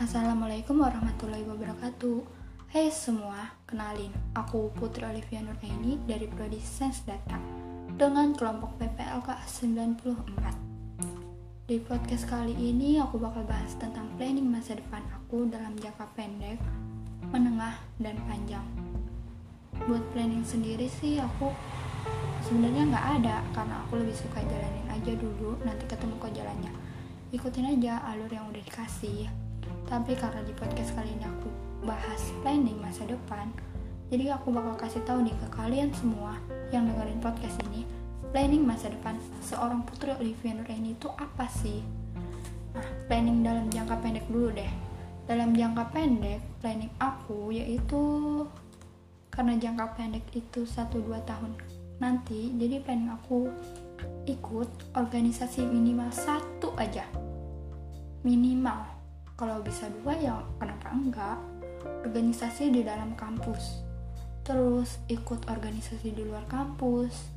Assalamualaikum warahmatullahi wabarakatuh. Hai semua, kenalin Aku Putri Olivia Nuraini dari Prodi Sains Data Dengan kelompok PPLK 94 Di podcast kali ini aku bakal bahas tentang planning masa depan aku dalam jangka pendek, menengah, dan panjang. Buat planning sendiri sih aku sebenarnya nggak ada karena aku lebih suka jalanin aja dulu nanti ketemu kok jalannya. Ikutin aja alur yang udah dikasih tapi karena di podcast kali ini aku bahas planning masa depan, jadi aku bakal kasih tahu nih ke kalian semua yang dengerin podcast ini, planning masa depan seorang putri Olivia Nuraini itu apa sih? Nah, planning dalam jangka pendek dulu deh. Dalam jangka pendek, planning aku yaitu karena jangka pendek itu 1-2 tahun nanti, jadi planning aku ikut organisasi minimal satu aja. Minimal kalau bisa dua ya kenapa enggak? Organisasi di dalam kampus. Terus ikut organisasi di luar kampus.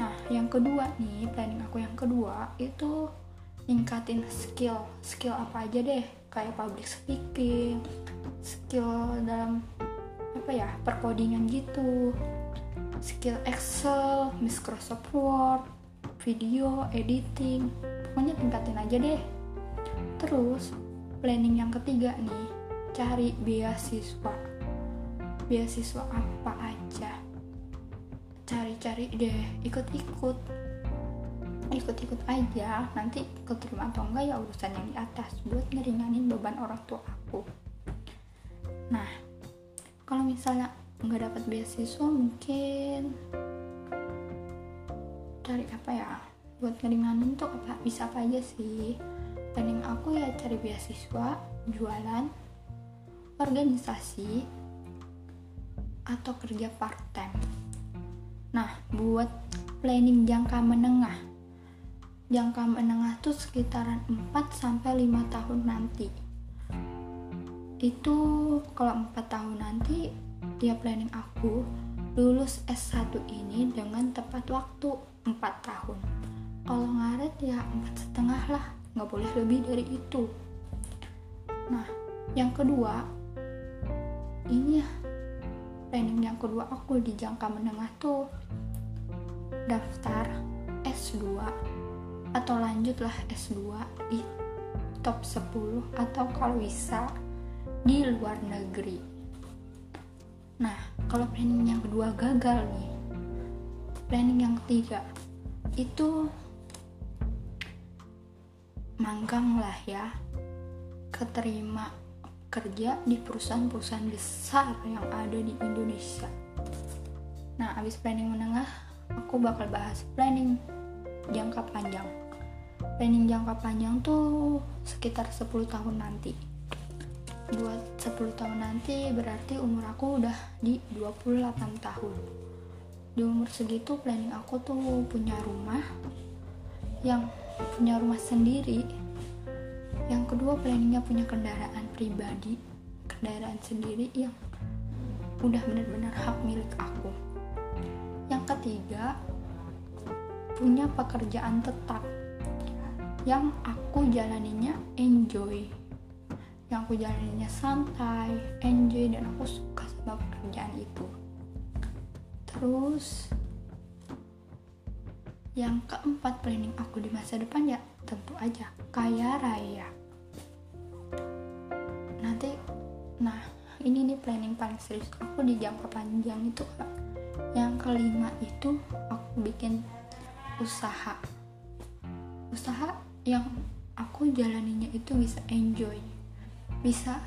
Nah yang kedua nih planning aku yang kedua itu ningkatin skill. Skill apa aja deh? Kayak public speaking skill dalam apa ya perkodingan gitu. Skill Excel, Microsoft Word, video, editing, pokoknya tingkatin aja deh. Terus planning yang ketiga nih cari beasiswa. Beasiswa apa aja? Cari-cari deh ikut-ikut. Ikut-ikut aja nanti keterima atau enggak ya urusan yang di atas buat ngeringanin beban orang tua aku. Nah kalau misalnya nggak dapat beasiswa mungkin cari apa ya? Buat ngeringanin tuh apa? Bisa apa aja sih planning aku ya cari beasiswa jualan organisasi atau kerja part time nah buat planning jangka menengah. Jangka menengah tuh sekitaran 4 sampai 5 tahun nanti. Itu kalau 4 tahun nanti dia planning aku lulus S1 ini dengan tepat waktu 4 tahun. Kalau ngaret ya empat setengah lah nggak boleh lebih dari itu. Nah yang kedua ini ya planning yang kedua aku di jangka menengah tuh daftar S2 atau lanjutlah S2 di top 10 atau kalau bisa di luar negeri. Nah kalau planning yang kedua gagal nih planning yang ketiga itu manggang lah ya. Keterima kerja di perusahaan-perusahaan besar yang ada di Indonesia. Nah abis planning menengah aku bakal bahas planning jangka panjang. Planning jangka panjang tuh sekitar 10 tahun nanti. Buat 10 tahun nanti berarti umur aku udah di 28 tahun. Di umur segitu planning aku tuh punya rumah yang punya rumah sendiri. Yang kedua planningnya punya kendaraan pribadi kendaraan sendiri yang udah benar-benar hak milik aku. Yang ketiga punya pekerjaan tetap yang aku jalaninya enjoy. Yang aku jalaninya santai enjoy dan aku suka sama pekerjaan itu. Terus yang keempat planning aku di masa depan ya tentu aja kaya raya. Nanti nah ini nih planning paling serius aku di jangka panjang itu kak. Yang kelima itu aku bikin usaha. Usaha yang aku jalaninya itu bisa enjoy. Bisa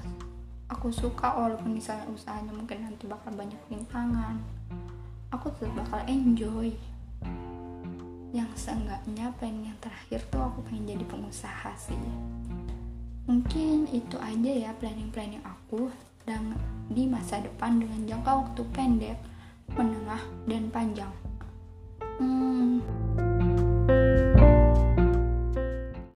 aku suka walaupun misalnya usahanya mungkin nanti bakal banyak rintangan aku tetap bakal enjoy yang seenggaknya pengen yang terakhir tuh aku pengen jadi pengusaha sih mungkin itu aja ya planning-planning aku dan di masa depan dengan jangka waktu pendek, menengah, dan panjang. Hmm,